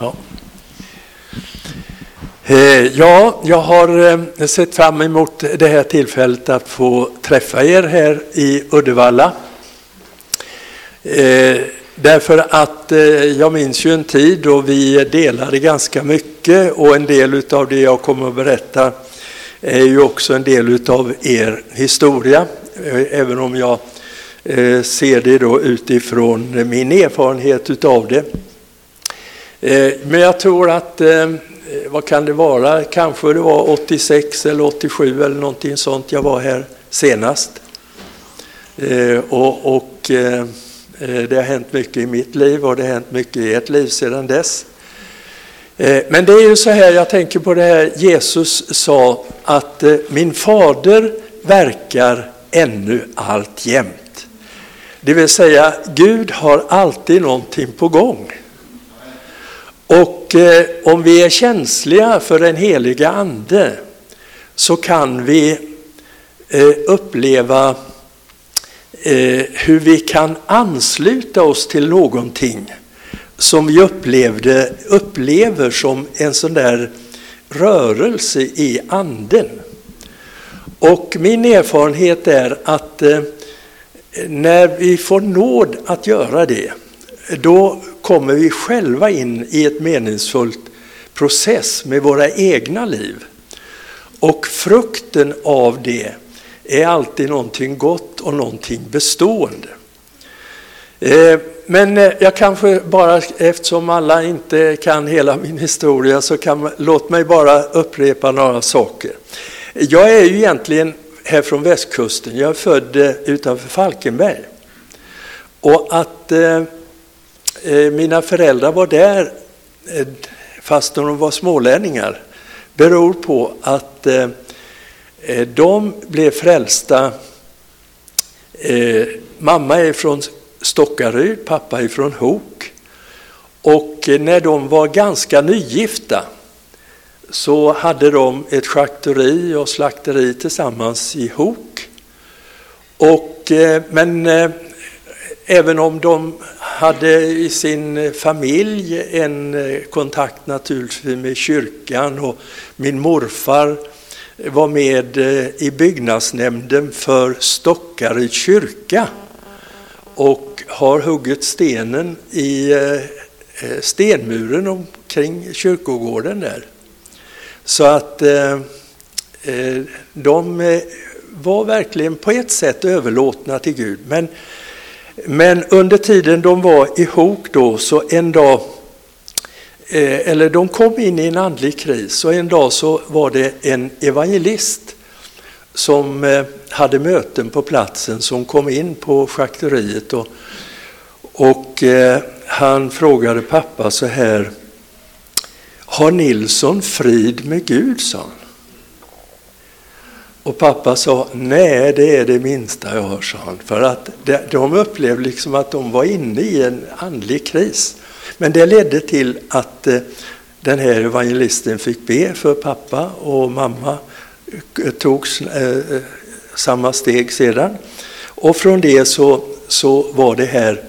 Ja. Eh, ja, jag har eh, sett fram emot det här tillfället att få träffa er här i Uddevalla. Eh, därför att jag minns ju en tid då vi delade ganska mycket och en del av det jag kommer att berätta är ju också en del av er historia. Även om jag ser det då utifrån min erfarenhet utav det. Eh, men jag tror att eh, vad kan det vara, kanske det var 86 eller 87 eller någonting sånt jag var här senast. Eh, och, och det har hänt mycket i mitt liv och det har hänt mycket i ert liv sedan dess. Men det är ju så här, jag tänker på det här Jesus sa att min fader verkar ännu alltjämt. Det vill säga, Gud har alltid någonting på gång. Och eh, om vi är känsliga för den heliga Ande så kan vi eh, uppleva eh, hur vi kan ansluta oss till någonting som vi upplevde, upplever som en sån där rörelse i anden. Och min erfarenhet är att eh, när vi får nåd att göra det, då kommer vi själva in i ett meningsfullt process med våra egna liv. Och frukten av det är alltid någonting gott och någonting bestående. Eh, men eh, jag kanske bara, eftersom alla inte kan hela min historia, så kan, låt mig bara upprepa några saker. Jag är ju egentligen här från västkusten, jag är född eh, utanför Falkenberg. Och att Eh, Eh, mina föräldrar var där eh, fast de var smålänningar beror på att eh, de blev frälsta. Mamma är från Stockaryd, pappa är från Hok. Och när de var ganska nygifta så hade de ett schakteri och slakteri tillsammans i Hok. Och, men även om de hade i sin eh, familj en eh, kontakt naturligtvis med kyrkan och min morfar var med eh, i byggnadsnämnden för Stockaryds kyrka och har huggit stenen i stenmuren omkring kyrkogården där. Så att de var verkligen på ett sätt överlåtna till Gud. Men men under tiden de var ihop då så en dag, eh, eller de kom in i en andlig kris och en dag så var det en evangelist som eh, hade möten på platsen som kom in på schakteriet och, och eh, han frågade pappa så här, har Nilsson frid med Gud? sa han. Och pappa sa, nej det är det minsta jag har, sa han. För att de upplevde liksom att de var inne i en andlig kris. Men det ledde till att eh, den här evangelisten fick be för pappa och mamma eh, tog eh, samma steg sedan. Och från det så, så var det här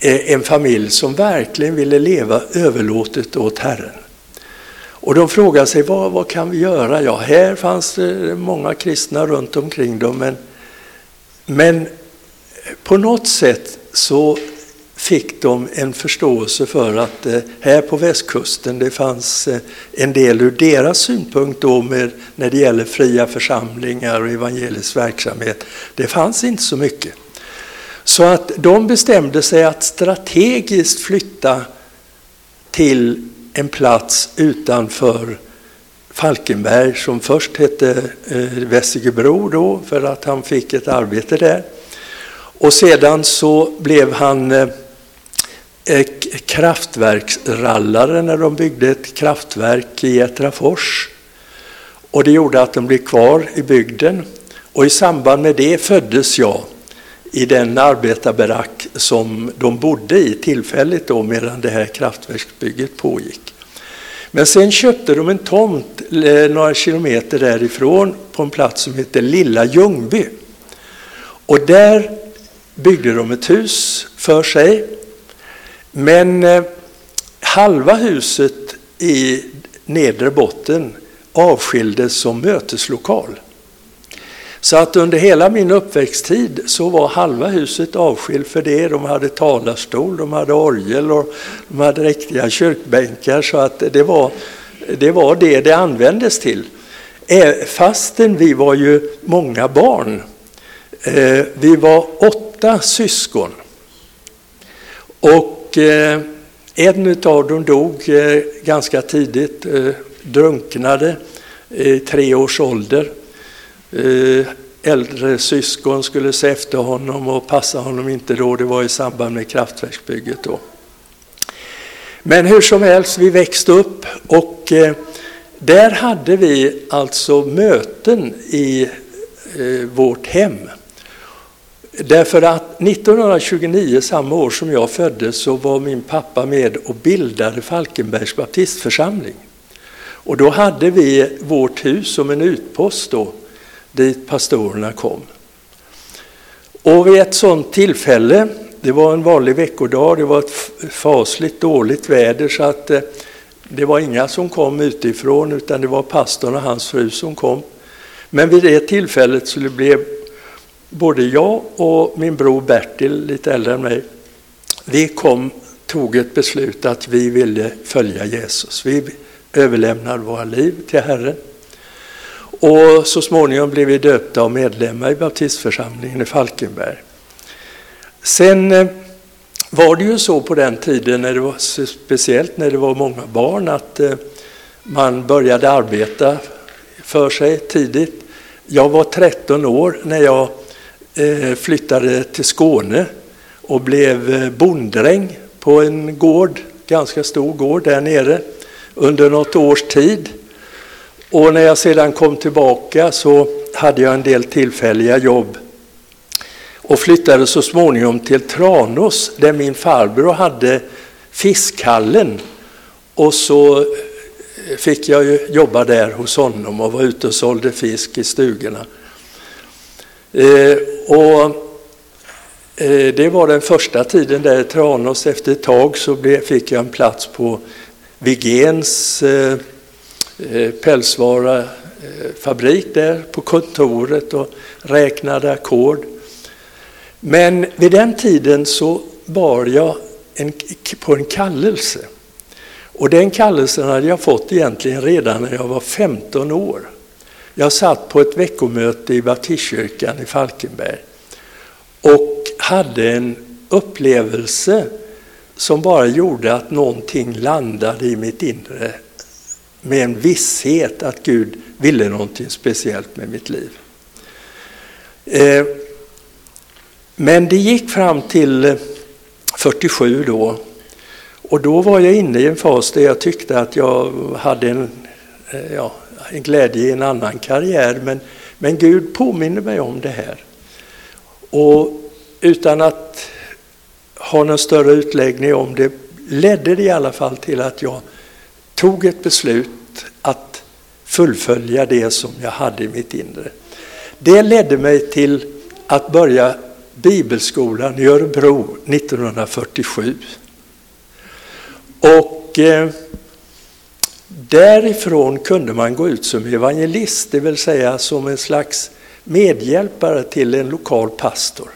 en familj som verkligen ville leva överlåtet åt Herren. Och de frågade sig vad, vad kan vi göra? Ja, här fanns det många kristna runt omkring dem, men, men eh, på något sätt så fick de en förståelse för att eh, här på västkusten det fanns eh, en del ur deras synpunkt då med, när det gäller fria församlingar och evangelisk verksamhet. Det fanns inte så mycket. Så att de bestämde sig att strategiskt flytta till en plats utanför Falkenberg som först hette eh, Vessigebro då för att han fick ett arbete där. Och sedan så blev han eh, eh kraftverksrallare när de byggde ett kraftverk i Etrafors. Och det gjorde att de blev kvar i bygden. Och i samband med det föddes jag i den arbetarbarack som de bodde i tillfälligt då medan det här kraftverksbygget pågick. Men sen köpte de en tomt eh, några kilometer därifrån på en plats som heter Lilla Ljungby. Och där byggde de ett hus för sig. Men eh, halva huset i nedre botten avskildes som möteslokal. Så att under hela min uppväxttid så var halva huset avskilt för det. De hade talarstol, de hade orgel och de hade riktiga kyrkbänkar så att det var det var det det användes till. Eh, fastän vi var ju många barn. Eh, vi var åtta syskon. Och eh, en av dem dog ganska tidigt, drunknade i tre års ålder. Eh, äldre syskon skulle se efter honom och passa honom inte då, det var i samband med kraftverksbygget då. Men hur som helst, vi växte upp och eh, där hade vi alltså möten i eh, vårt hem. Därför att 1929, samma år som jag föddes, så var min pappa med och bildade Falkenbergs baptistförsamling. Och då hade vi vårt hus som en utpost då, dit pastorerna kom. Och vid ett sådant tillfälle, det var en vanlig veckodag, det var ett fasligt dåligt väder så att eh, det var inga som kom utifrån utan det var pastorn och hans fru som kom. Men vid det tillfället så det blev både jag och min bror Bertil, lite äldre än mig, vi kom, tog ett beslut att vi ville följa Jesus. Vi överlämnade våra liv till Herren. Och så småningom blev vi döpta och medlemmar i baptistförsamlingen i Falkenberg. Sen eh, var det ju så på den tiden, när det var, speciellt när det var många barn, att eh, man började arbeta för sig tidigt. Jag var 13 år när jag eh, flyttade till Skåne och blev bonddräng på en gård, ganska stor gård där nere, under något års tid. Och när jag sedan kom tillbaka så hade jag en del tillfälliga jobb och flyttade så småningom till Tranås där min farbror hade fiskhallen. Och så eh, fick jag jobba där hos honom och var ute och sålde fisk i stugorna. Eh, och eh, det var den första tiden där i Tranås. Efter ett tag så fick jag en plats på Vigens eh, Eh, pälsvarafabrik eh, där på kontoret och räknade ackord. Men vid den tiden så bar jag en, på en kallelse. Och den kallelsen hade jag fått egentligen redan när jag var 15 år. Jag satt på ett veckomöte i baptistkyrkan i Falkenberg och hade en upplevelse som bara gjorde att någonting landade i mitt inre med en visshet att Gud ville någonting speciellt med mitt liv. Eh, men det gick fram till eh, 47 då och då var jag inne i en fas där jag tyckte att jag hade en, eh, ja, en glädje i en annan karriär. Men, men Gud påminner mig om det här. Och utan att ha någon större utläggning om det ledde det i alla fall till att jag tog ett beslut att fullfölja det som jag hade i mitt inre. Det ledde mig till att börja bibelskolan i Örebro 1947. Och eh, Därifrån kunde man gå ut som evangelist, det vill säga som en slags medhjälpare till en lokal pastor.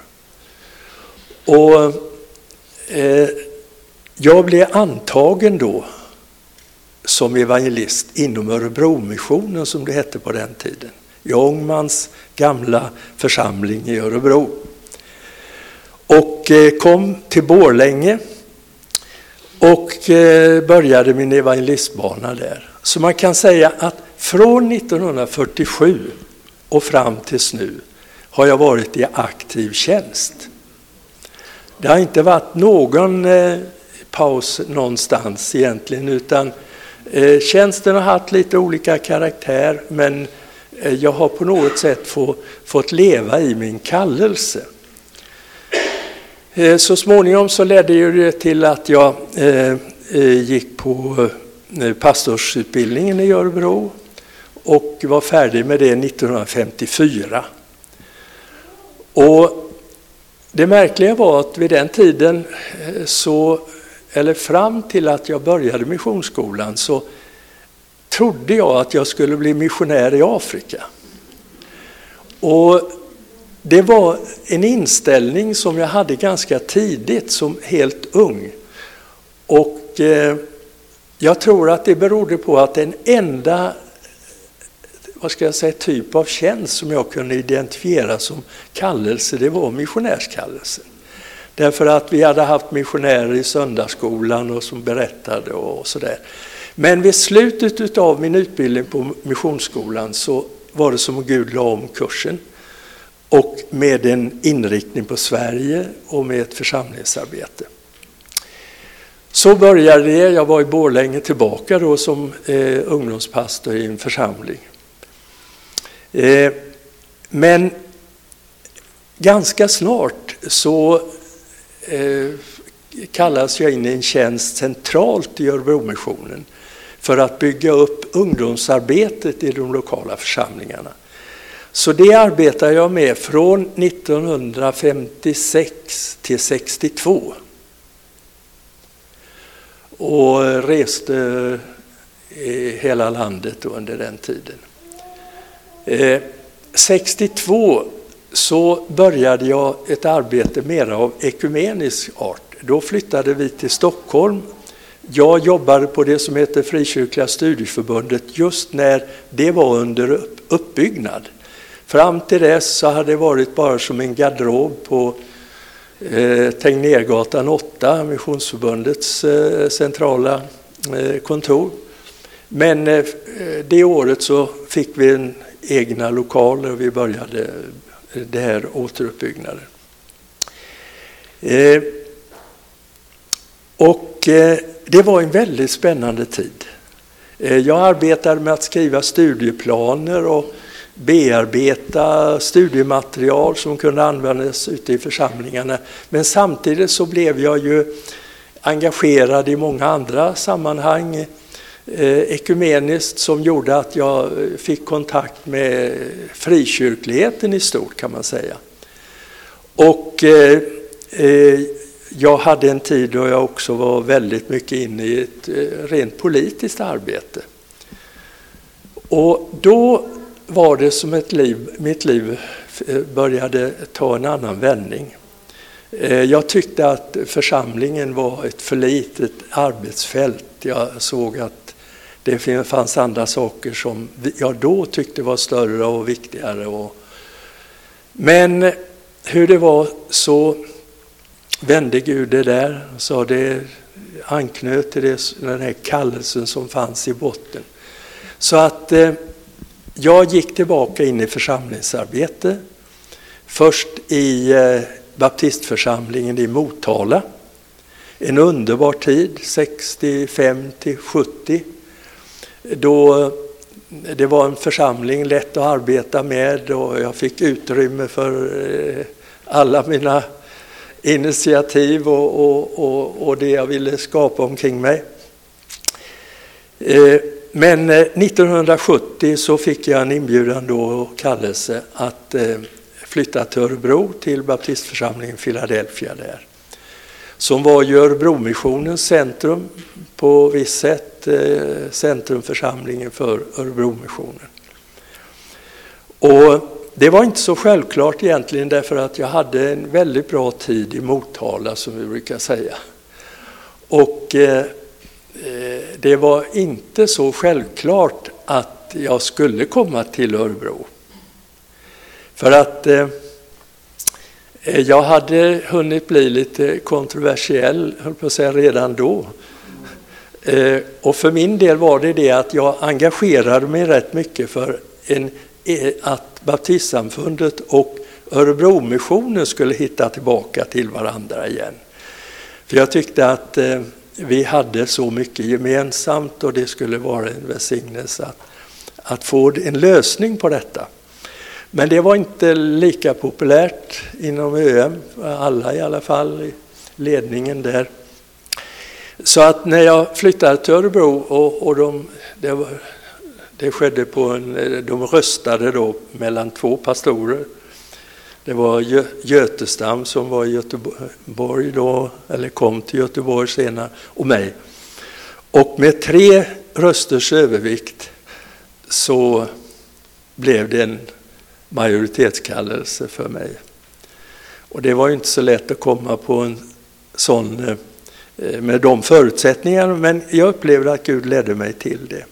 Och eh, jag blev antagen då som evangelist inom Örebromissionen som det hette på den tiden. I Ångmans gamla församling i Örebro. Och eh, kom till Borlänge och eh, började min evangelistbana där. Så man kan säga att från 1947 och fram tills nu har jag varit i aktiv tjänst. Det har inte varit någon eh, paus någonstans egentligen utan eh, tjänsten har haft lite olika karaktär men eh, jag har på något sätt få, fått leva i min kallelse. Eh, så småningom så ledde det till att jag eh, gick på pastorsutbildningen i Örebro och var färdig med det 1954. Och det märkliga var att vid den tiden så eller fram till att jag började missionsskolan så trodde jag att jag skulle bli missionär i Afrika. Och det var en inställning som jag hade ganska tidigt som helt ung. Och eh, jag tror att det berodde på att den enda vad ska jag säga, typ av tjänst som jag kunde identifiera som kallelse, det var missionärskallelsen. Därför att vi hade haft missionärer i söndagsskolan och som berättade och sådär. Men vid slutet av min utbildning på missionsskolan så var det som att Gud la om kursen och med en inriktning på Sverige och med ett församlingsarbete. Så började det. Jag var i Borlänge tillbaka då som eh, ungdomspastor i en församling. Eh, men ganska snart så eh, kallas jag in i en tjänst centralt i Örebromissionen för att bygga upp ungdomsarbetet i de lokala församlingarna. Så det arbetar jag med från 1956 till 62. Och reste i hela landet under den tiden. Eh, 62 så började jag ett arbete mer av ekumenisk art. Då flyttade vi till Stockholm. Jag jobbade på det som heter Frikyrkliga studieförbundet just när det var under uppbyggnad. Fram till dess så hade det varit bara som en garderob på eh, Tegnérgatan 8, Missionsförbundets eh, centrala eh, kontor. Men eh, eh, det året så fick vi en egna lokaler och vi började det här återuppbyggnaden. Eh, och eh, det var en väldigt spännande tid. Eh, jag arbetade med att skriva studieplaner och bearbeta studiematerial som kunde användas ute i församlingarna. Men samtidigt så blev jag ju engagerad i många andra sammanhang Eh, ekumeniskt som gjorde att jag eh, fick kontakt med frikyrkligheten i stort kan man säga. Och eh, eh, jag hade en tid då jag också var väldigt mycket inne i ett eh, rent politiskt arbete. Och då var det som ett liv, mitt liv eh, började ta en annan vändning. Jag tyckte att församlingen var ett för litet arbetsfält. Jag såg att det fanns andra saker som jag då tyckte var större och viktigare. Och, men hur det var så vände Gud det där och sa det anknöt till det, den här kallelsen som fanns i botten. Så att eh, jag gick tillbaka in i församlingsarbete. Först i eh, baptistförsamlingen i Motala. En underbar tid, 65 till 70 då det var en församling lätt att arbeta med och jag fick utrymme för eh, alla mina initiativ och, och, och, och det jag ville skapa omkring mig. Eh, men eh, 1970 så fick jag en inbjudan då och kallelse att flytta till Örebro till baptistförsamlingen Philadelphia där. Som var ju Örebromissionens centrum på visst sätt eh, centrumförsamlingen för Örebromissionen. Och det var inte så självklart egentligen därför att jag hade en väldigt bra tid i Motala som vi brukar säga. Och eh, eh det var inte så självklart att jag skulle komma till Örebro. För att eh, Eh, jag hade hunnit bli lite kontroversiell, höll på att säga, redan då. Eh, och för min del var det det att jag engagerade mig rätt mycket för en, eh, att baptistsamfundet och Örebromissionen skulle hitta tillbaka till varandra igen. För jag tyckte att vi hade så mycket gemensamt och det skulle vara en välsignelse att, att få en lösning på detta. Men det var inte lika populärt inom ÖM, alla i alla fall, i ledningen där. Så att när jag flyttade till Örebro och, och de, det, var, det skedde på en, de röstade då mellan två pastorer. Det var Götestam som var i Göteborg då, eller kom till Göteborg senare, och mig. Och med tre rösters övervikt så blev det en majoritetskallelse för mig. Och det var ju inte så lätt att komma på en sån eh, med de förutsättningarna, men jag upplevde att Gud ledde mig till det.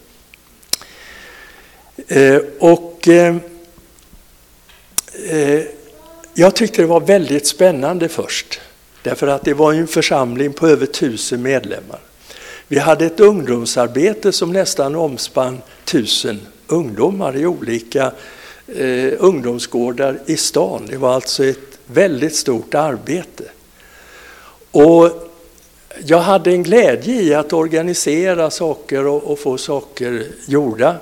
Eh, och eh, jag tyckte det var väldigt spännande först, därför att det var en församling på över tusen medlemmar. Vi hade ett ungdomsarbete som nästan omspann tusen ungdomar i olika eh, ungdomsgårdar i stan. Det var alltså ett väldigt stort arbete. Och jag hade en glädje i att organisera saker och, och få saker gjorda.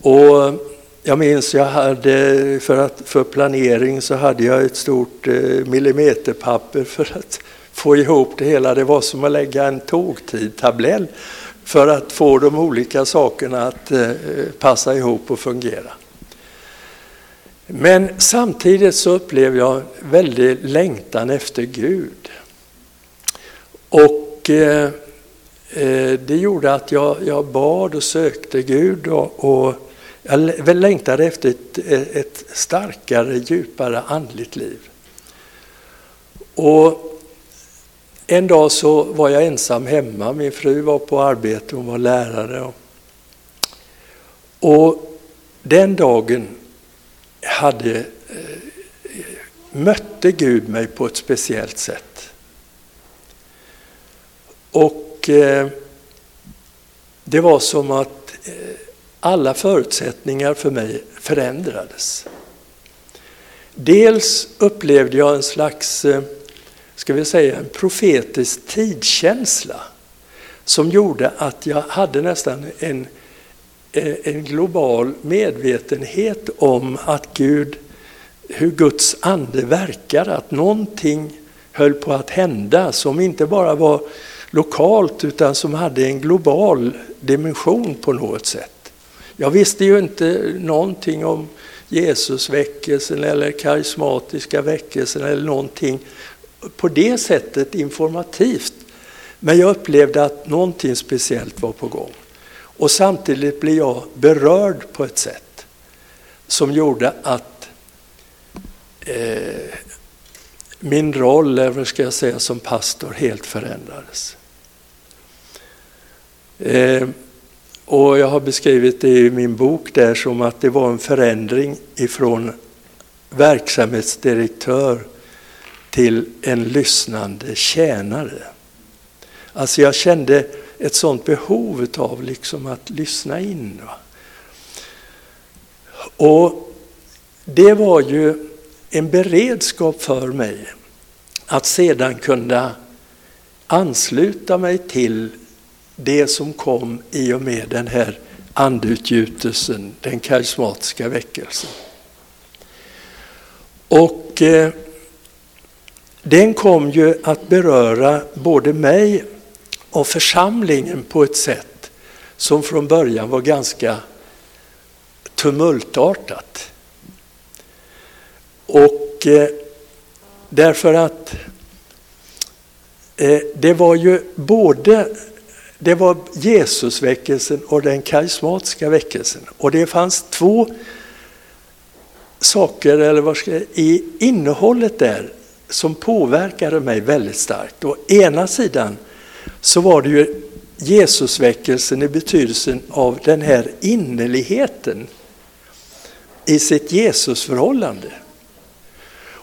Och jag minns jag hade för, att, för planering så hade jag ett stort eh, millimeterpapper för att få ihop det hela. Det var som att lägga en tågtidtabell för att få de olika sakerna att eh, passa ihop och fungera. Men samtidigt så upplevde jag väldigt längtan efter Gud. Och eh, eh, det gjorde att jag, jag bad och sökte Gud och, och jag längtade efter ett, ett starkare, djupare andligt liv. Och en dag så var jag ensam hemma. Min fru var på arbete, hon var lärare. Och den dagen hade, eh, mötte Gud mig på ett speciellt sätt. Och eh, det var som att eh, alla förutsättningar för mig förändrades. Dels upplevde jag en slags eh, ska vi säga, en profetisk tidskänsla som gjorde att jag hade nästan en, Eh, en global medvetenhet om att Gud, hur Guds ande verkar, att någonting höll på att hända som inte bara var lokalt utan som hade en global dimension på något sätt. Jag visste ju inte någonting om Jesusväckelsen eller karismatiska väckelsen eller någonting på det sättet informativt. Men jag upplevde att någonting speciellt var på gång. Och samtidigt blev jag berörd på ett sätt som gjorde att eh, min roll, eller ska jag säga, som pastor helt förändrades. Eh, och jag har beskrivit det i min bok där som att det var en förändring ifrån verksamhetsdirektör till en lyssnande tjänare. Alltså jag kände ett sånt behov av liksom att lyssna in. Och det var ju en beredskap för mig att sedan kunna ansluta mig till det som kom i och med den här andutgjutelsen, den karismatiska väckelsen. Och eh, den kom ju att beröra både mig av församlingen på ett sätt som från början var ganska tumultartat. Och eh, därför att eh, det var ju både det var Jesusväckelsen och den karismatiska väckelsen. Och det fanns två saker eller vad ska jag, i innehållet där som påverkade mig väldigt starkt. Å ena sidan så var det ju Jesusväckelsen i betydelsen av den här innerligheten i sitt Jesusförhållande.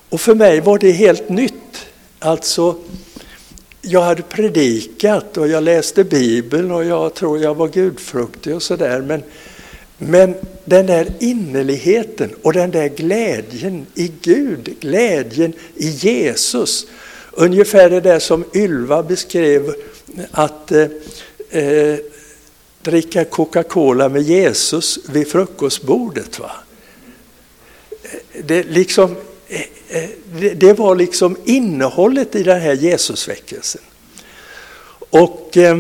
Och för mig var det helt nytt. Alltså, jag hade predikat och jag läste Bibeln och jag tror jag var gudfruktig och sådär. Men men den där innerligheten och den där glädjen i Gud, glädjen i Jesus. Ungefär det där som Ylva beskrev att eh, eh, dricka Coca-Cola med Jesus vid frukostbordet. Va? Det, liksom, eh, eh, det, det var liksom innehållet i den här Jesusväckelsen. Och eh,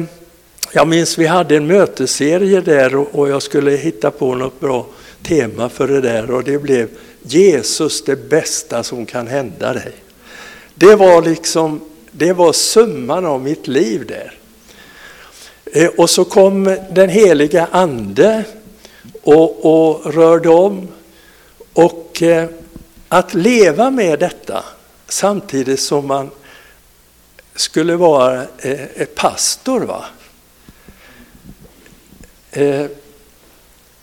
jag minns vi hade en mötesserie där och jag skulle hitta på något bra tema för det där och det blev Jesus det bästa som kan hända dig. Det var liksom, det var summan av mitt liv där. Eh, och så kom den heliga ande och, och rörde om. Och eh, att leva med detta samtidigt som man skulle vara eh, pastor. Va?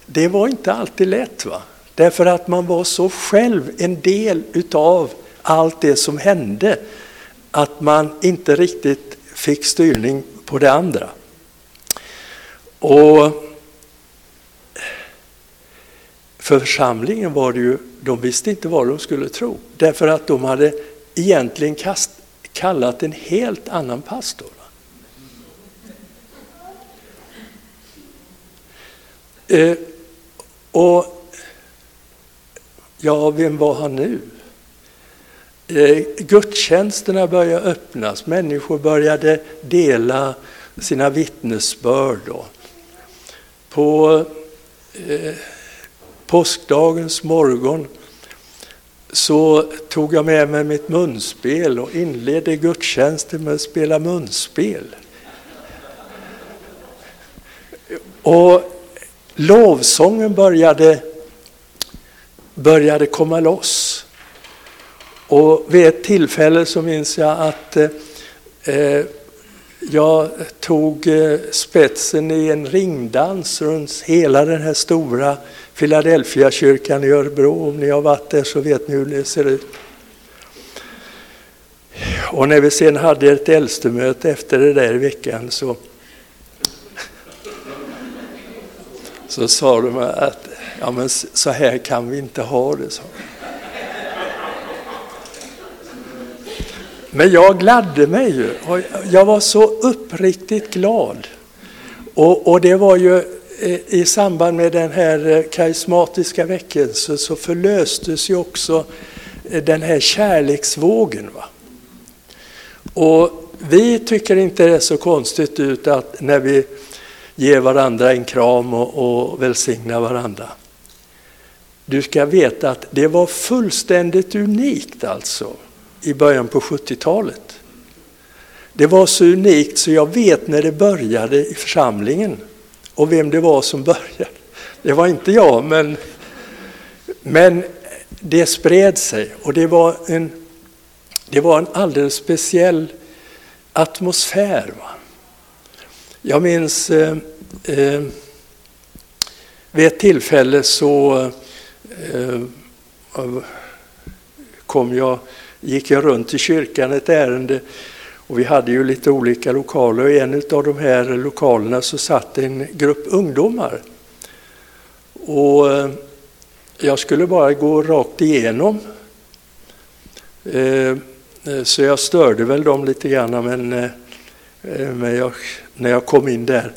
Det var inte alltid lätt. va? Därför att man var så själv en del utav allt det som hände att man inte riktigt fick styrning på det andra. Och för församlingen var det ju, de visste inte vad de skulle tro. Därför att de hade egentligen kast, kallat en helt annan pastor. Eh, och ja, vem var han nu? Eh, gudstjänsterna började öppnas, människor började dela sina vittnesbörd. Då. På eh, påskdagens morgon så tog jag med mig mitt munspel och inledde gudstjänsten med att spela munspel. Och lovsången började, började komma loss. Och vid ett tillfälle så minns jag att eh, jag tog eh, spetsen i en ringdans runt hela den här stora Philadelphia-kyrkan i Örebro. Om ni har varit där så vet ni hur det ser ut. Och när vi sen hade ett äldstemöte efter det där i veckan så, så sa de att ja, men så här kan vi inte ha det. Så. Men jag gladde mig ju. Jag var så uppriktigt glad. Och, och det var ju eh, i samband med den här eh, karismatiska väckelsen så förlöstes ju också eh, den här kärleksvågen. Va? Och vi tycker inte det är så konstigt ut att när vi ger varandra en kram och, och välsignar varandra. Du ska veta att det var fullständigt unikt alltså i början på 70-talet. Det var så unikt så jag vet när det började i församlingen och vem det var som började. Det var inte jag, men, men det spred sig och det var en, det var en alldeles speciell atmosfär. Va? Jag minns eh, eh, vid ett tillfälle så eh, kom jag gick jag runt i kyrkan ett ärende och vi hade ju lite olika lokaler och i en av de här lokalerna så satt en grupp ungdomar. Och eh, jag skulle bara gå rakt igenom. Eh, eh, så jag störde väl dem lite grann men, men jag, när jag kom in där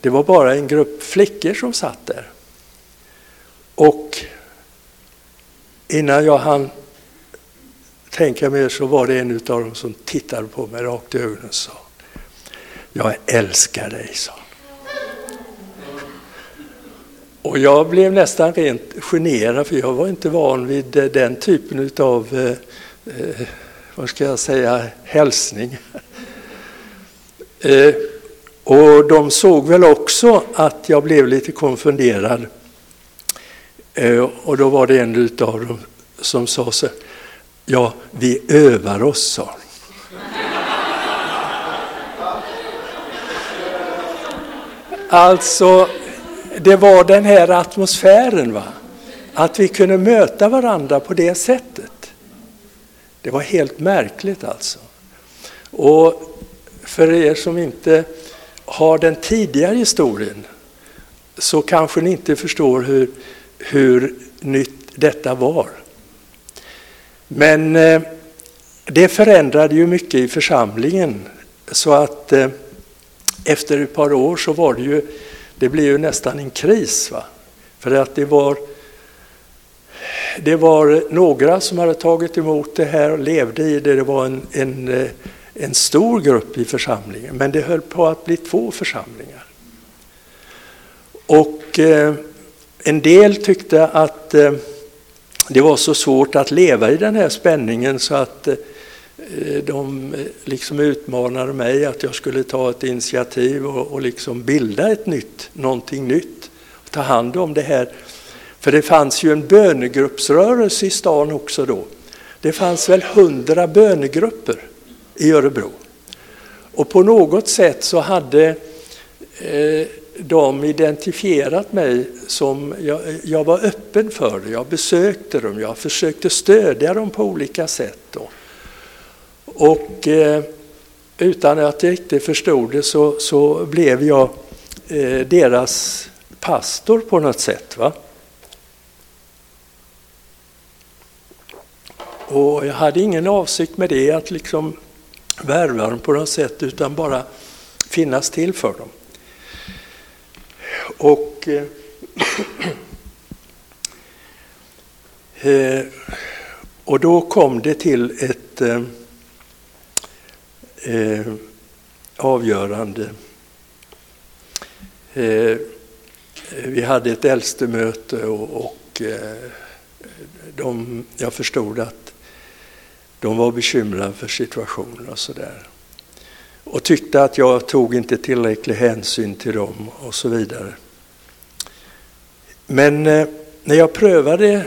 det var bara en grupp flickor som satt där. Och innan jag hann tänka mig så var det en av dem som tittade på mig rakt i ögonen och sa Jag älskar dig, sa Och jag blev nästan rent generad för jag var inte van vid eh, den typen av, eh, eh, vad ska jag säga, hälsning. Eh, och de såg väl också att jag blev lite konfunderad. Eh, och då var det en av dem som sa så Ja, vi övar oss, sa Alltså, det var den här atmosfären, va? att vi kunde möta varandra på det sättet. Det var helt märkligt alltså. Och för er som inte har den tidigare historien så kanske ni inte förstår hur, hur nytt detta var. Men eh, det förändrade ju mycket i församlingen så att eh, efter ett par år så var det ju, det blev ju nästan en kris. Va? För att det var, det var några som hade tagit emot det här och levde i det. Det var en, en, eh, en stor grupp i församlingen, men det höll på att bli två församlingar. Och eh, en del tyckte att eh, det var så svårt att leva i den här spänningen så att eh, de eh, liksom utmanade mig att jag skulle ta ett initiativ och, och liksom bilda ett nytt, någonting nytt. Och ta hand om det här. För det fanns ju en bönegruppsrörelse i stan också då. Det fanns väl hundra bönegrupper i Örebro. Och på något sätt så hade eh, de identifierat mig som, jag, jag, var öppen för det, jag besökte dem, jag försökte stödja dem på olika sätt. Då. Och eh, utan att jag riktigt förstod det så, så blev jag eh, deras pastor på något sätt. Va? Och jag hade ingen avsikt med det, att liksom värva dem på något sätt, utan bara finnas till för dem. Och eh, eh, och då kom det till ett eh, eh avgörande. Eh, vi hade ett äldstemöte och, och eh, de, jag förstod att de var bekymrade för situationen och sådär. Och tyckte att jag tog inte tillräcklig hänsyn till dem och så vidare. Men eh, när jag prövade,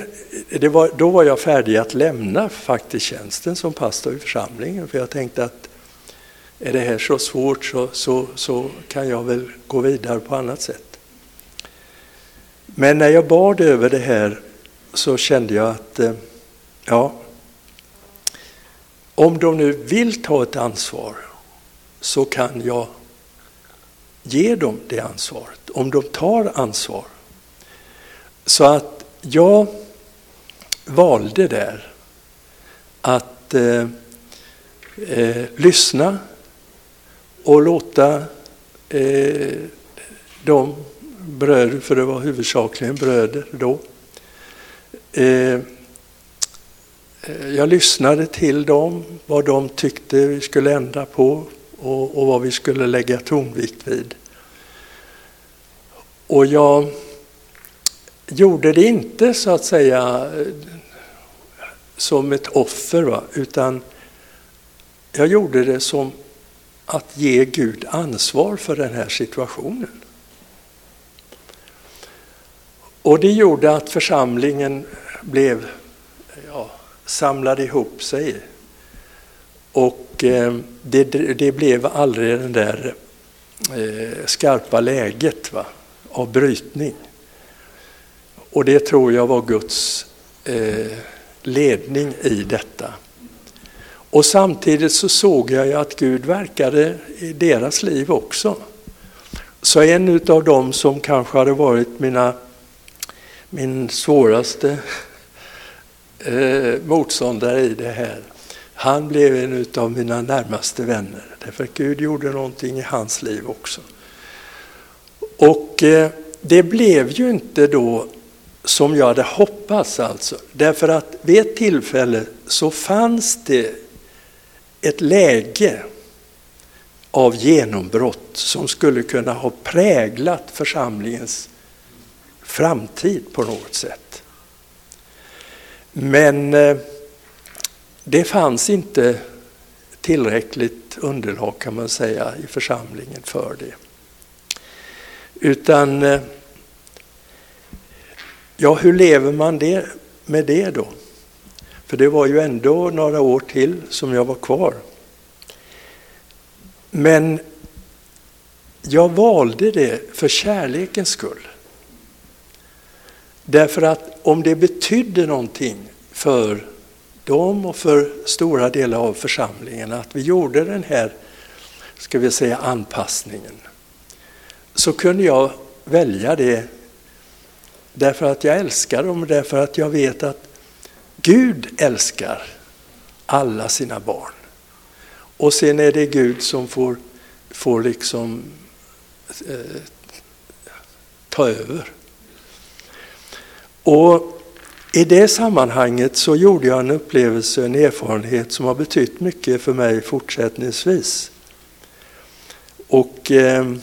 det var, då var jag färdig att lämna faktiskt tjänsten som pastor i församlingen. För jag tänkte att är det här så svårt så, så, så kan jag väl gå vidare på annat sätt. Men när jag bad över det här så kände jag att eh, ja, om de nu vill ta ett ansvar så kan jag ge dem det ansvaret, om de tar ansvar. Så att jag valde där att eh, eh, lyssna och låta eh, de bröder, för det var huvudsakligen bröder då, eh, jag lyssnade till dem, vad de tyckte vi skulle ändra på och, och vad vi skulle lägga tonvikt vid. Och jag gjorde det inte så att säga som ett offer, va? utan jag gjorde det som att ge Gud ansvar för den här situationen. Och det gjorde att församlingen blev, ja, samlade ihop sig. Och eh, det, det, blev aldrig det där eh, skarpa läget va, av brytning. Och det tror jag var Guds eh, ledning i detta. Och samtidigt så såg jag ju att Gud verkade i deras liv också. Så en av dem som kanske hade varit mina, min svåraste eh, motståndare i det här, han blev en av mina närmaste vänner. Därför att Gud gjorde någonting i hans liv också. Och eh, det blev ju inte då som jag hade hoppats alltså. Därför att vid ett tillfälle så fanns det ett läge av genombrott som skulle kunna ha präglat församlingens framtid på något sätt. Men eh, det fanns inte tillräckligt underlag kan man säga i församlingen för det. Utan eh, Ja, hur lever man det, med det då? För det var ju ändå några år till som jag var kvar. Men jag valde det för kärlekens skull. Därför att om det betydde någonting för dem och för stora delar av församlingen att vi gjorde den här, ska vi säga anpassningen, så kunde jag välja det Därför att jag älskar dem, därför att jag vet att Gud älskar alla sina barn. Och sen är det Gud som får, får liksom eh, ta över. Och i det sammanhanget så gjorde jag en upplevelse, en erfarenhet som har betytt mycket för mig fortsättningsvis. Och eh,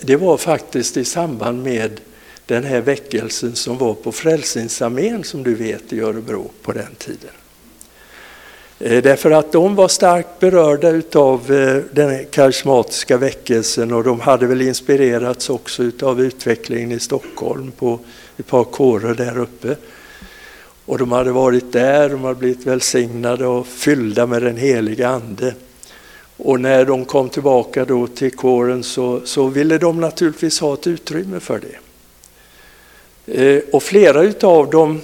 det var faktiskt i samband med den här väckelsen som var på Frälsningsarmén som du vet i Örebro på den tiden. Eh, därför att de var starkt berörda utav eh, den karismatiska väckelsen och de hade väl inspirerats också utav utvecklingen i Stockholm på ett par kårer där uppe. Och de hade varit där, de hade blivit välsignade och fyllda med den heliga Ande. Och när de kom tillbaka då till kåren så, så ville de naturligtvis ha ett utrymme för det. Eh, och flera utav dem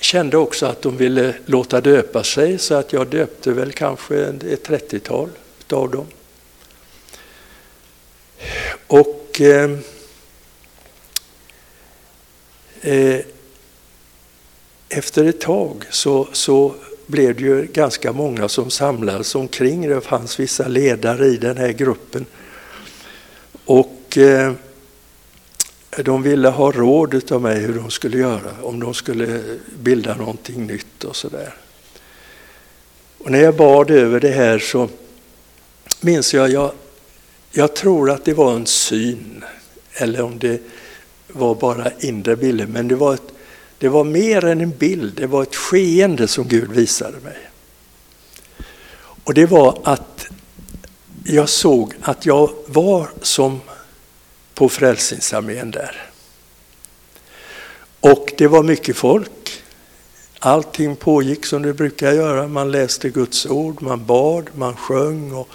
kände också att de ville låta döpa sig så att jag döpte väl kanske ett 30-tal av dem. Och eh, eh, efter ett tag så, så blev det ju ganska många som samlades omkring. Det fanns vissa ledare i den här gruppen. Och eh, de ville ha råd av mig hur de skulle göra, om de skulle bilda någonting nytt och sådär. Och när jag bad över det här så minns jag, jag, jag tror att det var en syn, eller om det var bara inre bilder, men det var, ett, det var mer än en bild, det var ett skeende som Gud visade mig. Och det var att jag såg att jag var som på Frälsningsarmén där. Och det var mycket folk. Allting pågick som det brukar göra. Man läste Guds ord, man bad, man sjöng. Och,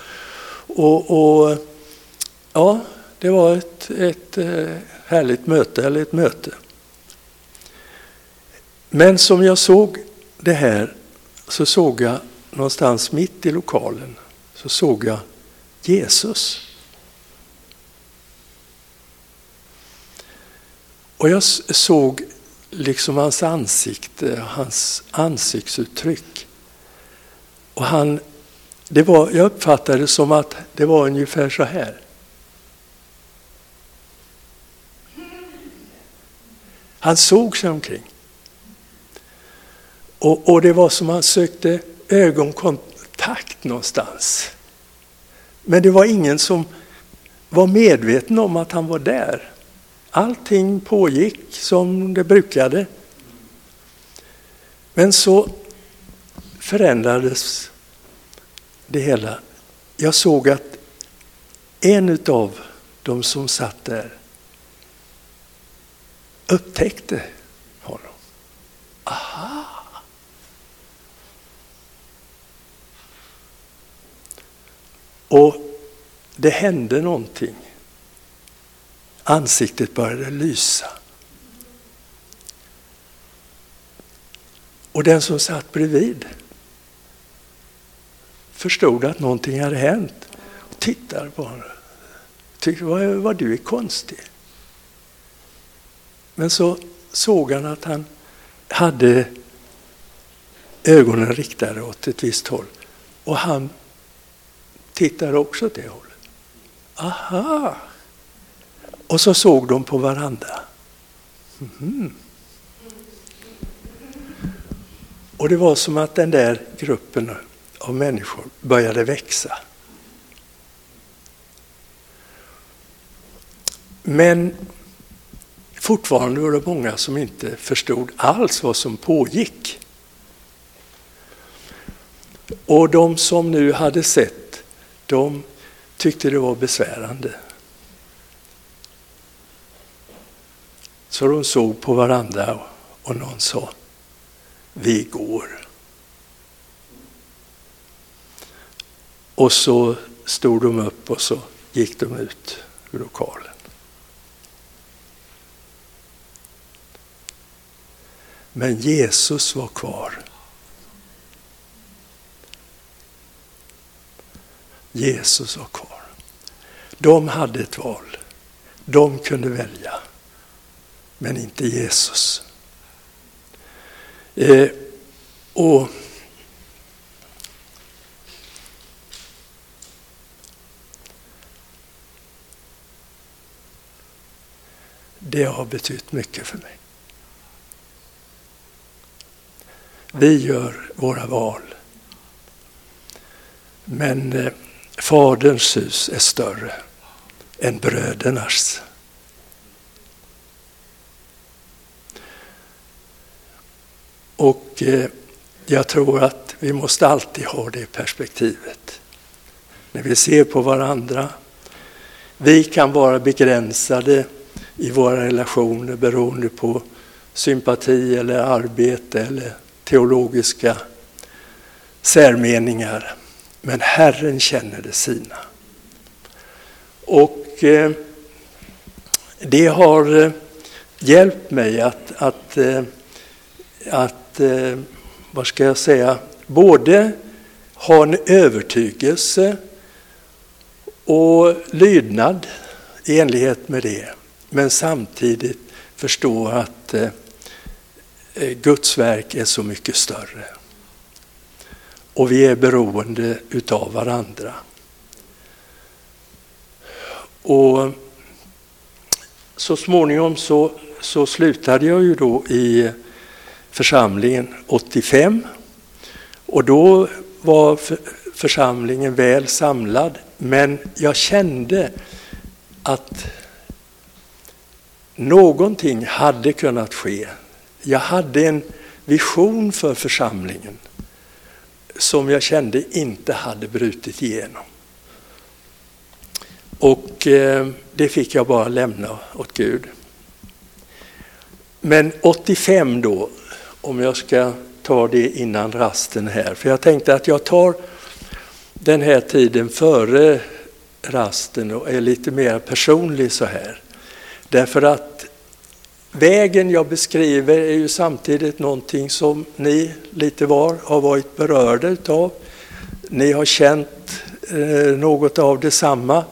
och, och ja, det var ett, ett eh, härligt möte, eller ett möte. Men som jag såg det här så såg jag någonstans mitt i lokalen så såg jag Jesus. Och jag såg liksom hans ansikte, hans ansiktsuttryck. Och han, det var, jag uppfattade det som att det var ungefär så här. Han såg sig omkring. Och, och det var som han sökte ögonkontakt någonstans. Men det var ingen som var medveten om att han var där. Allting pågick som det brukade. Men så förändrades det hela. Jag såg att en av de som satt där upptäckte honom. Aha! Och det hände någonting. Ansiktet började lysa. Och den som satt bredvid förstod att någonting hade hänt och tittade på honom. Tyckte, vad, vad du är konstig. Men så såg han att han hade ögonen riktade åt ett visst håll. Och han tittade också åt det hållet. Aha! Och så såg de på varandra. Mm. Och det var som att den där gruppen av människor började växa. Men fortfarande var det många som inte förstod alls vad som pågick. Och de som nu hade sett, de tyckte det var besvärande. Så de såg på varandra och någon sa, vi går. Och så stod de upp och så gick de ut ur lokalen. Men Jesus var kvar. Jesus var kvar. De hade ett val. De kunde välja men inte Jesus. Eh, och Det har betytt mycket för mig. Vi gör våra val. Men eh, Faderns hus är större än brödernas. Och eh, jag tror att vi måste alltid ha det perspektivet. När vi ser på varandra. Vi kan vara begränsade i våra relationer beroende på sympati eller arbete eller teologiska särmeningar. Men Herren känner det sina. Och eh, det har eh, hjälpt mig att, att, eh, att eh, vad ska jag säga, både ha en övertygelse och lydnad i enlighet med det. Men samtidigt förstå att eh, eh Guds verk är så mycket större. Och vi är beroende utav varandra. Och så småningom så, så slutade jag ju då i församlingen 85. Och då var församlingen väl samlad. Men jag kände att någonting hade kunnat ske. Jag hade en vision för församlingen som jag kände inte hade brutit igenom. Och eh, det fick jag bara lämna åt Gud. Men 85 då, om jag ska ta det innan rasten här, för jag tänkte att jag tar den här tiden före rasten och är lite mer personlig så här. Därför att vägen jag beskriver är ju samtidigt någonting som ni lite var har varit berörda utav. Ni har känt eh, något av detsamma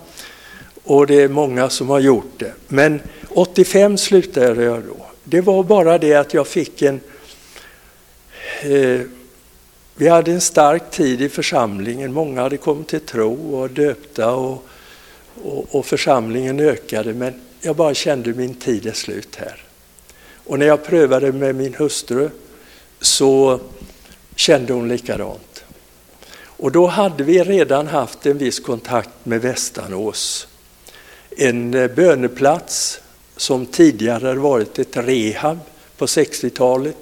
och det är många som har gjort det. Men 85 slutade jag då. Det var bara det att jag fick en... Eh, vi hade en stark tid i församlingen. Många hade kommit till tro och döpta och, och, och församlingen ökade. Men jag bara kände min tid är slut här. Och när jag prövade med min hustru så kände hon likadant. Och då hade vi redan haft en viss kontakt med Västanås en eh, böneplats som tidigare varit ett rehab på 60-talet.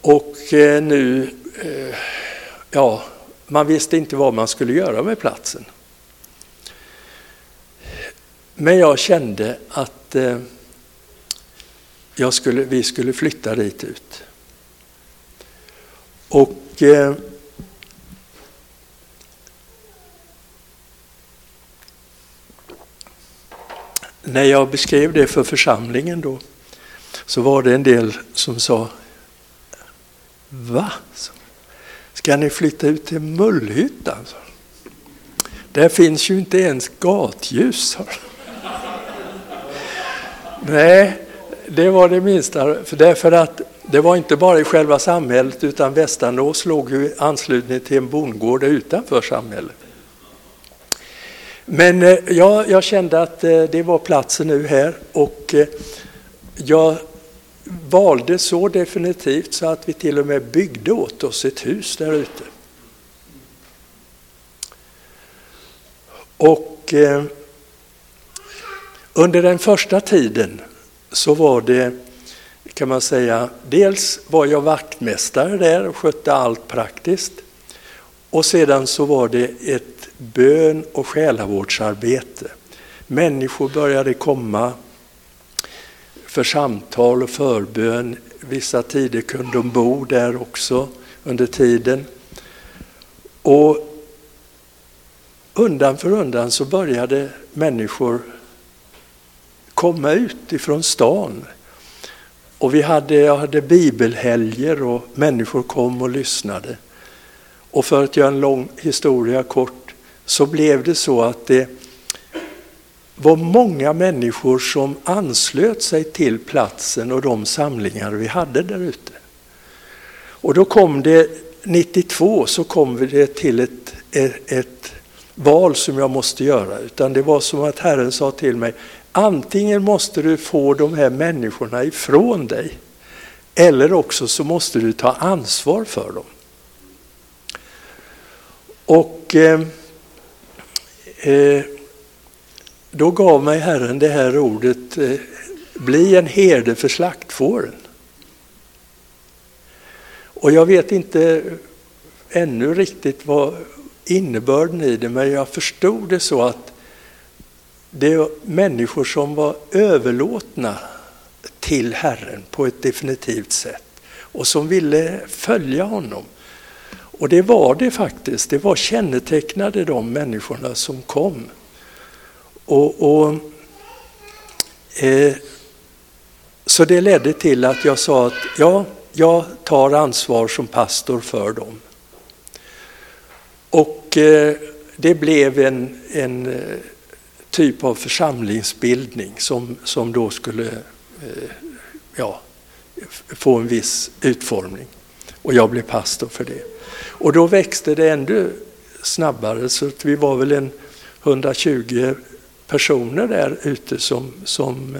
Och eh, nu, eh, ja, man visste inte vad man skulle göra med platsen. Men jag kände att eh, jag skulle, vi skulle flytta dit ut. Och när jag beskrev det för församlingen då så var det en del som sa Va? Ska ni flytta ut till Mullhyttan? Där finns ju inte ens gatljus. Nej, det var det minsta. För därför att det var inte bara i själva samhället utan Västanås låg ju i anslutning till en bondgård utanför samhället. Men eh, ja, jag kände att eh, det var platsen nu här och eh, jag valde så definitivt så att vi till och med byggde åt oss ett hus där ute. Och eh, under den första tiden så var det, kan man säga, dels var jag vaktmästare där och skötte allt praktiskt. Och sedan så var det ett bön och själavårdsarbete. Människor började komma för samtal och förbön. Vissa tider kunde de bo där också under tiden. Och undan för undan så började människor komma ut ifrån stan. Och vi hade, jag hade bibelhelger och människor kom och lyssnade. Och för att göra en lång historia kort så blev det så att det var många människor som anslöt sig till platsen och de samlingar vi hade där ute. Och då kom det 92 så kom det till ett, ett, ett val som jag måste göra. Utan det var som att Herren sa till mig, antingen måste du få de här människorna ifrån dig eller också så måste du ta ansvar för dem. Och eh, Eh, då gav mig Herren det här ordet, eh, bli en herde för slaktfåren. Och jag vet inte ännu riktigt vad innebörden i det, men jag förstod det så att det är människor som var överlåtna till Herren på ett definitivt sätt och som ville följa honom. Och det var det faktiskt, det var kännetecknade de människorna som kom. Och, och eh, Så det ledde till att jag sa att ja, jag tar ansvar som pastor för dem. Och eh, det blev en, en eh, typ av församlingsbildning som, som då skulle eh, ja, få en viss utformning. Och jag blev pastor för det. Och då växte det ännu snabbare så att vi var väl en 120 personer där ute som, som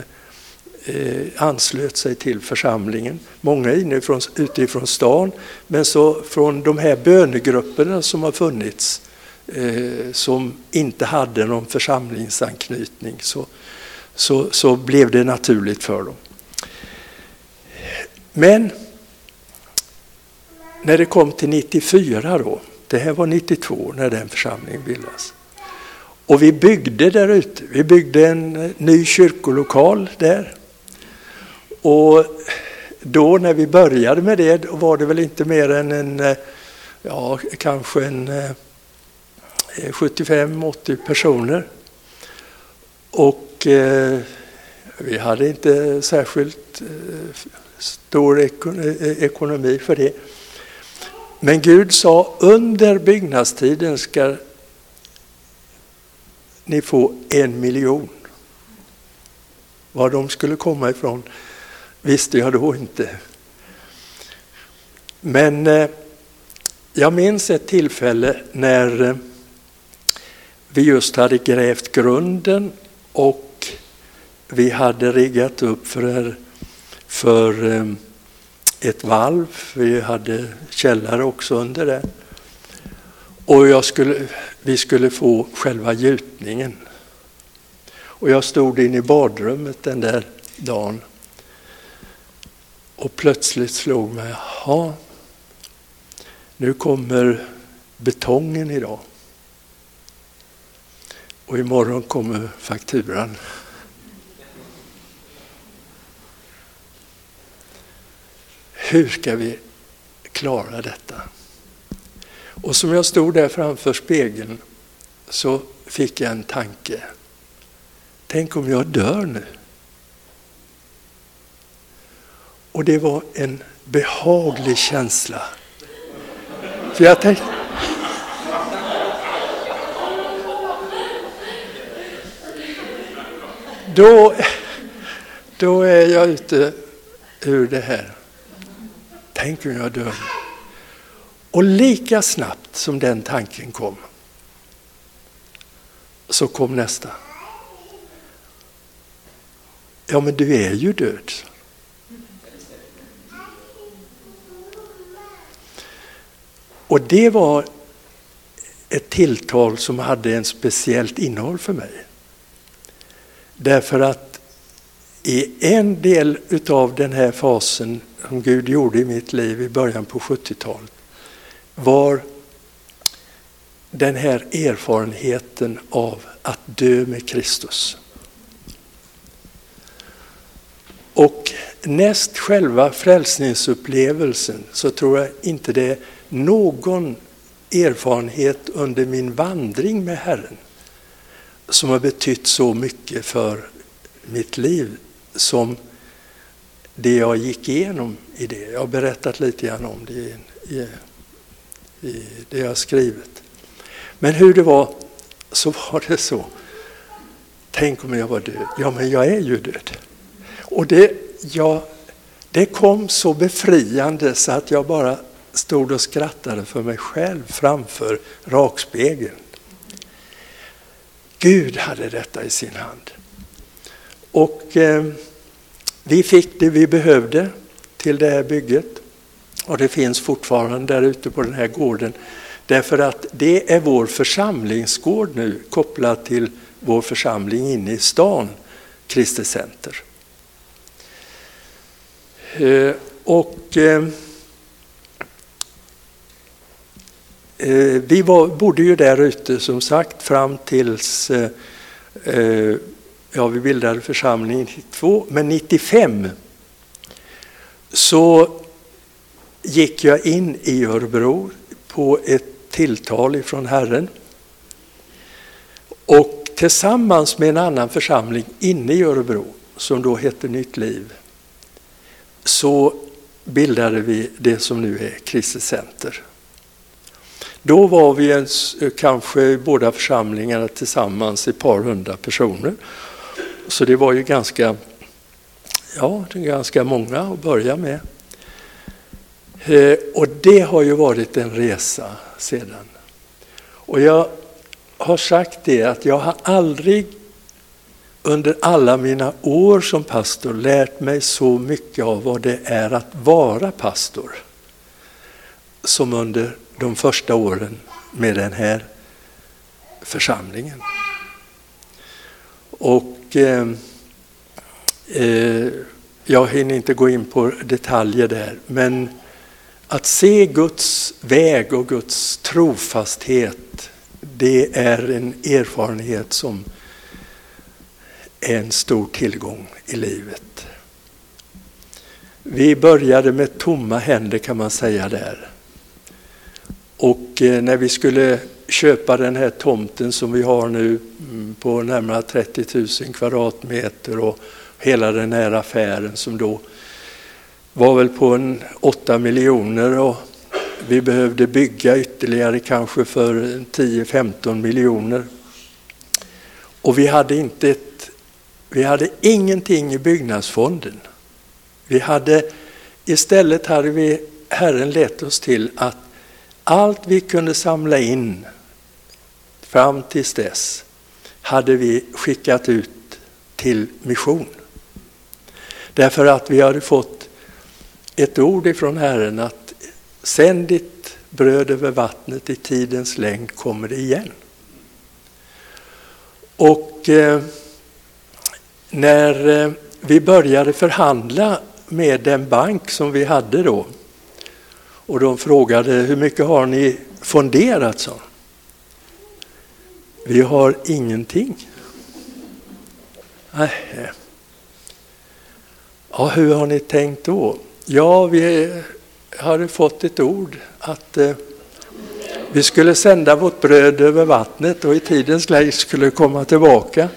eh, anslöt sig till församlingen. Många inifrån, utifrån stan, men så från de här bönegrupperna som har funnits eh, som inte hade någon församlingsanknytning så, så, så blev det naturligt för dem. Men när det kom till 94 då, det här var 92 när den församlingen bildades. Och vi byggde där ute, vi byggde en eh, ny kyrkolokal där. Och då när vi började med det var det väl inte mer än en, eh, ja kanske en eh, 75-80 personer. Och eh, vi hade inte särskilt eh, stor ekonomi för det. Men Gud sa under byggnadstiden ska ni får en miljon. Var de skulle komma ifrån visste jag då inte. Men eh, jag minns ett tillfälle när eh, vi just hade grävt grunden och vi hade riggat upp för, för eh, ett valv. Vi hade källare också under det. Och jag skulle, vi skulle få själva gjutningen. Och jag stod inne i badrummet den där dagen. Och plötsligt slog mig, jaha, nu kommer betongen idag. Och imorgon kommer fakturan. Hur ska vi klara detta? Och som jag stod där framför spegeln så fick jag en tanke. Tänk om jag dör nu? Och det var en behaglig känsla. För jag tänkte, då, då är jag ute ur det här. Tänk om jag dör. Och lika snabbt som den tanken kom så kom nästa. Ja, men du är ju död. Och det var ett tilltal som hade en speciellt innehåll för mig. Därför att i en del utav den här fasen som Gud gjorde i mitt liv i början på 70-talet var den här erfarenheten av att dö med Kristus. Och näst själva frälsningsupplevelsen så tror jag inte det är någon erfarenhet under min vandring med Herren som har betytt så mycket för mitt liv som det jag gick igenom i det. Jag har berättat lite grann om det i, i, i det jag skrivit. Men hur det var, så var det så. Tänk om jag var död. Ja, men jag är ju död. Och det, ja, det kom så befriande så att jag bara stod och skrattade för mig själv framför rakspegeln. Gud hade detta i sin hand. Och eh, vi fick det vi behövde till det här bygget. Och det finns fortfarande där ute på den här gården. Därför att det är vår församlingsgård nu kopplat till vår församling inne i stan, Kristi Center. Eh, och eh, eh, vi var, bodde ju där ute som sagt fram tills ja, vi bildade församlingen 92, men 95 så gick jag in i Örebro på ett tilltal ifrån Herren. Och tillsammans med en annan församling inne i Örebro, som då hette Nytt Liv, så bildade vi det som nu är Kristet Center. Då var vi en, kanske båda församlingarna tillsammans ett par hundra personer. Så det var ju ganska, ja, ganska många att börja med. Eh, och det har ju varit en resa sedan. Och jag har sagt det att jag har aldrig under alla mina år som pastor lärt mig så mycket av vad det är att vara pastor som under de första åren med den här församlingen. Och eh, eh, jag hinner inte gå in på detaljer där, men att se Guds väg och Guds trofasthet, det är en erfarenhet som är en stor tillgång i livet. Vi började med tomma händer kan man säga där. Och eh, när vi skulle köpa den här tomten som vi har nu mm, på närmare 30 000 kvadratmeter och hela den här affären som då var väl på en 8 miljoner och vi behövde bygga ytterligare kanske för 10-15 miljoner. Och vi hade, inte ett, vi hade ingenting i byggnadsfonden. Vi hade, istället hade vi Herren lett oss till att allt vi kunde samla in fram tills dess hade vi skickat ut till mission. Därför att vi hade fått ett ord ifrån Herren att sänd ditt bröd över vattnet, i tidens längd kommer det igen. Och eh, när eh, vi började förhandla med den bank som vi hade då och de frågade hur mycket har ni fonderat? Så. Vi har ingenting. Nej. Ja, hur har ni tänkt då? Ja, vi hade fått ett ord att eh, vi skulle sända vårt bröd över vattnet och i tidens läge skulle komma tillbaka.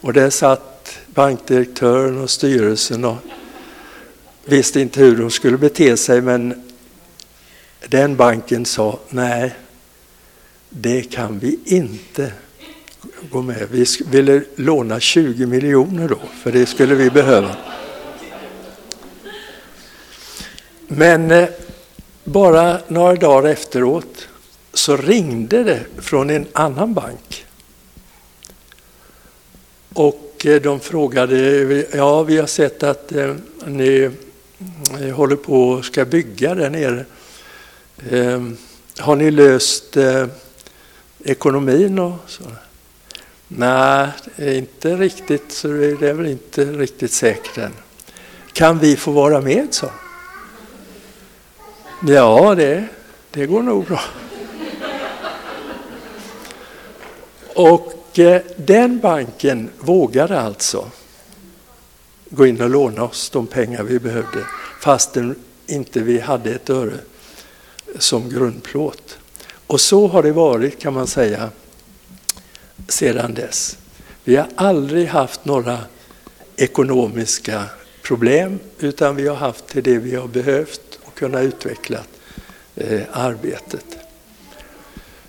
Och där satt bankdirektören och styrelsen och visste inte hur de skulle bete sig men den banken sa nej, det kan vi inte gå med. Vi ville låna 20 miljoner då, för det skulle vi behöva. Men eh, bara några dagar efteråt så ringde det från en annan bank. Och eh, de frågade, ja vi har sett att eh, ni eh, håller på och ska bygga där nere. Eh, har ni löst eh, ekonomin och sådär? Nej, inte riktigt, så det är väl inte riktigt säkert än. Kan vi få vara med, så? Ja, det, det går nog bra. Och eh, den banken vågade alltså gå in och låna oss de pengar vi behövde fastän inte vi hade ett öre som grundplåt. Och så har det varit kan man säga sedan dess. Vi har aldrig haft några ekonomiska problem utan vi har haft till det vi har behövt och kunnat utveckla eh, arbetet.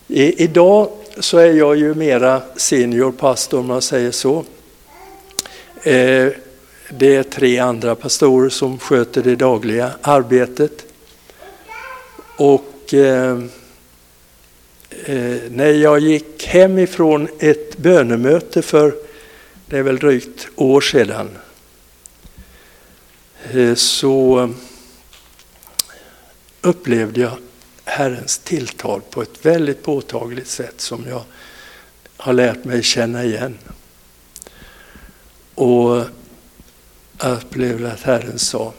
I, idag så är jag ju mera senior pastor om man säger så. Eh, det är tre andra pastorer som sköter det dagliga arbetet. Och eh, Eh, när jag gick hem ifrån ett bönemöte för, det är väl drygt år sedan, eh, så upplevde jag Herrens tilltal på ett väldigt påtagligt sätt som jag har lärt mig känna igen. Och jag upplevde att Herren sa,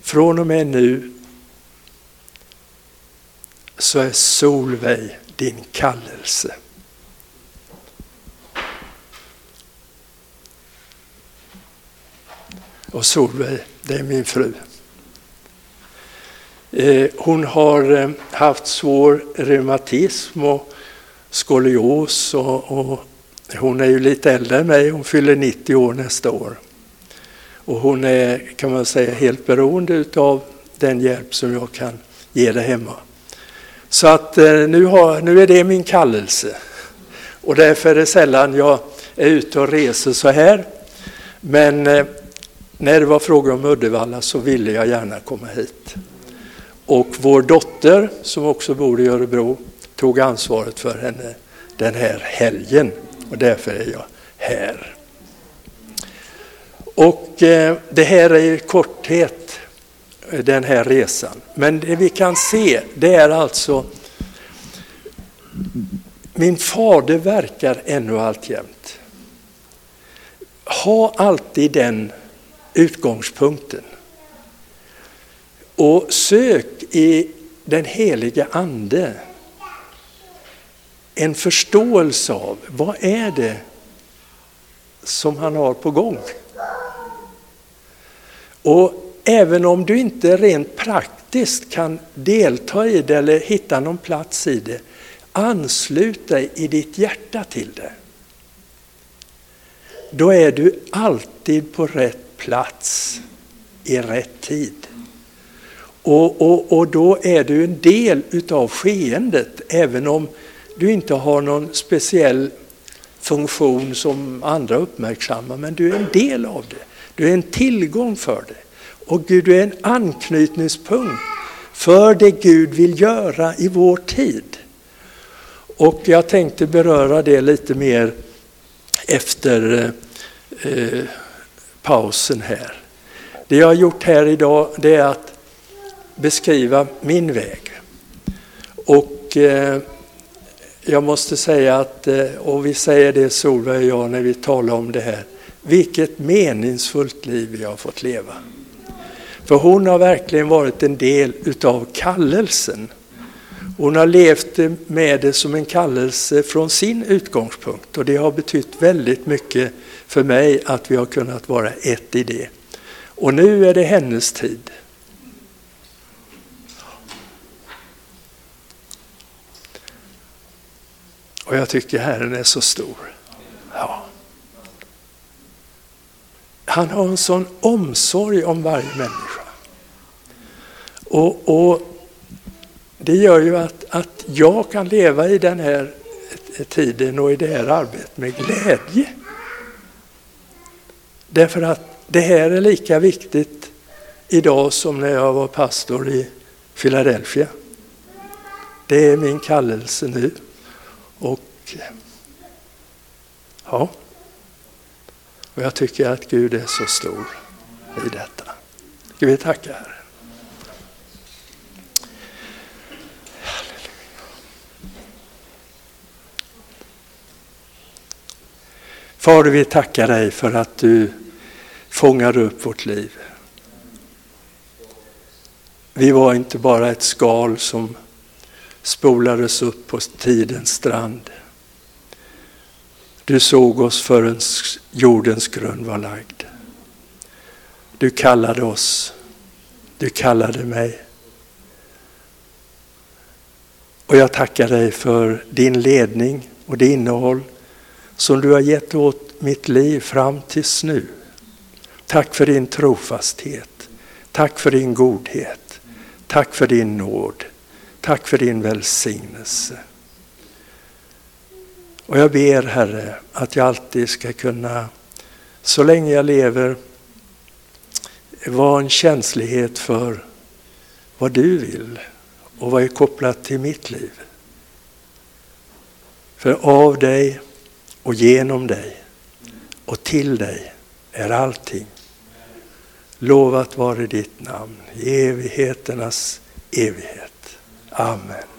från och med nu så är Solveig din kallelse. Och Solveig, det är min fru. Eh, hon har eh, haft svår reumatism och skolios och, och hon är ju lite äldre än mig, hon fyller 90 år nästa år. Och hon är, kan man säga, helt beroende av den hjälp som jag kan ge där hemma. Så att eh, nu, har, nu är det min kallelse. Och därför är det sällan jag är ute och reser så här. Men eh, när det var fråga om Uddevalla så ville jag gärna komma hit. Och vår dotter, som också bor i Örebro, tog ansvaret för henne den här helgen. Och därför är jag här. Och eh, det här är i korthet den här resan. Men det vi kan se, det är alltså min fader verkar ännu alltjämt. Ha alltid den utgångspunkten. Och sök i den heliga Ande en förståelse av vad är det som han har på gång. Och även om du inte rent praktiskt kan delta i det eller hitta någon plats i det, anslut dig i ditt hjärta till det. Då är du alltid på rätt plats i rätt tid. Och, och, och då är du en del utav skeendet, även om du inte har någon speciell funktion som andra uppmärksammar, men du är en del av det. Du är en tillgång för det. Och Gud, är en anknytningspunkt för det Gud vill göra i vår tid. Och jag tänkte beröra det lite mer efter eh, pausen här. Det jag har gjort här idag det är att beskriva min väg. Och eh, jag måste säga att, eh, och vi säger det Solveig och jag när vi talar om det här, vilket meningsfullt liv vi har fått leva. För hon har verkligen varit en del utav kallelsen. Hon har levt med det som en kallelse från sin utgångspunkt och det har betytt väldigt mycket för mig att vi har kunnat vara ett i det. Och nu är det hennes tid. Och jag tycker Herren är så stor. Ja. Han har en sån omsorg om varje människa. Och, och Det gör ju att, att jag kan leva i den här tiden och i det här arbetet med glädje. Därför att det här är lika viktigt idag som när jag var pastor i Philadelphia. Det är min kallelse nu. Och ja, och jag tycker att Gud är så stor i detta. Ska vi tacka Herren. Fader, vi tackar dig för att du fångar upp vårt liv. Vi var inte bara ett skal som spolades upp på tidens strand. Du såg oss förrän jordens grund var lagd. Du kallade oss. Du kallade mig. Och jag tackar dig för din ledning och det innehåll som du har gett åt mitt liv fram tills nu. Tack för din trofasthet. Tack för din godhet. Tack för din nåd. Tack för din välsignelse. Och jag ber Herre att jag alltid ska kunna, så länge jag lever, vara en känslighet för vad du vill och vad är kopplat till mitt liv. För av dig och genom dig och till dig är allting. Lovat vare ditt namn i evigheternas evighet. Amen.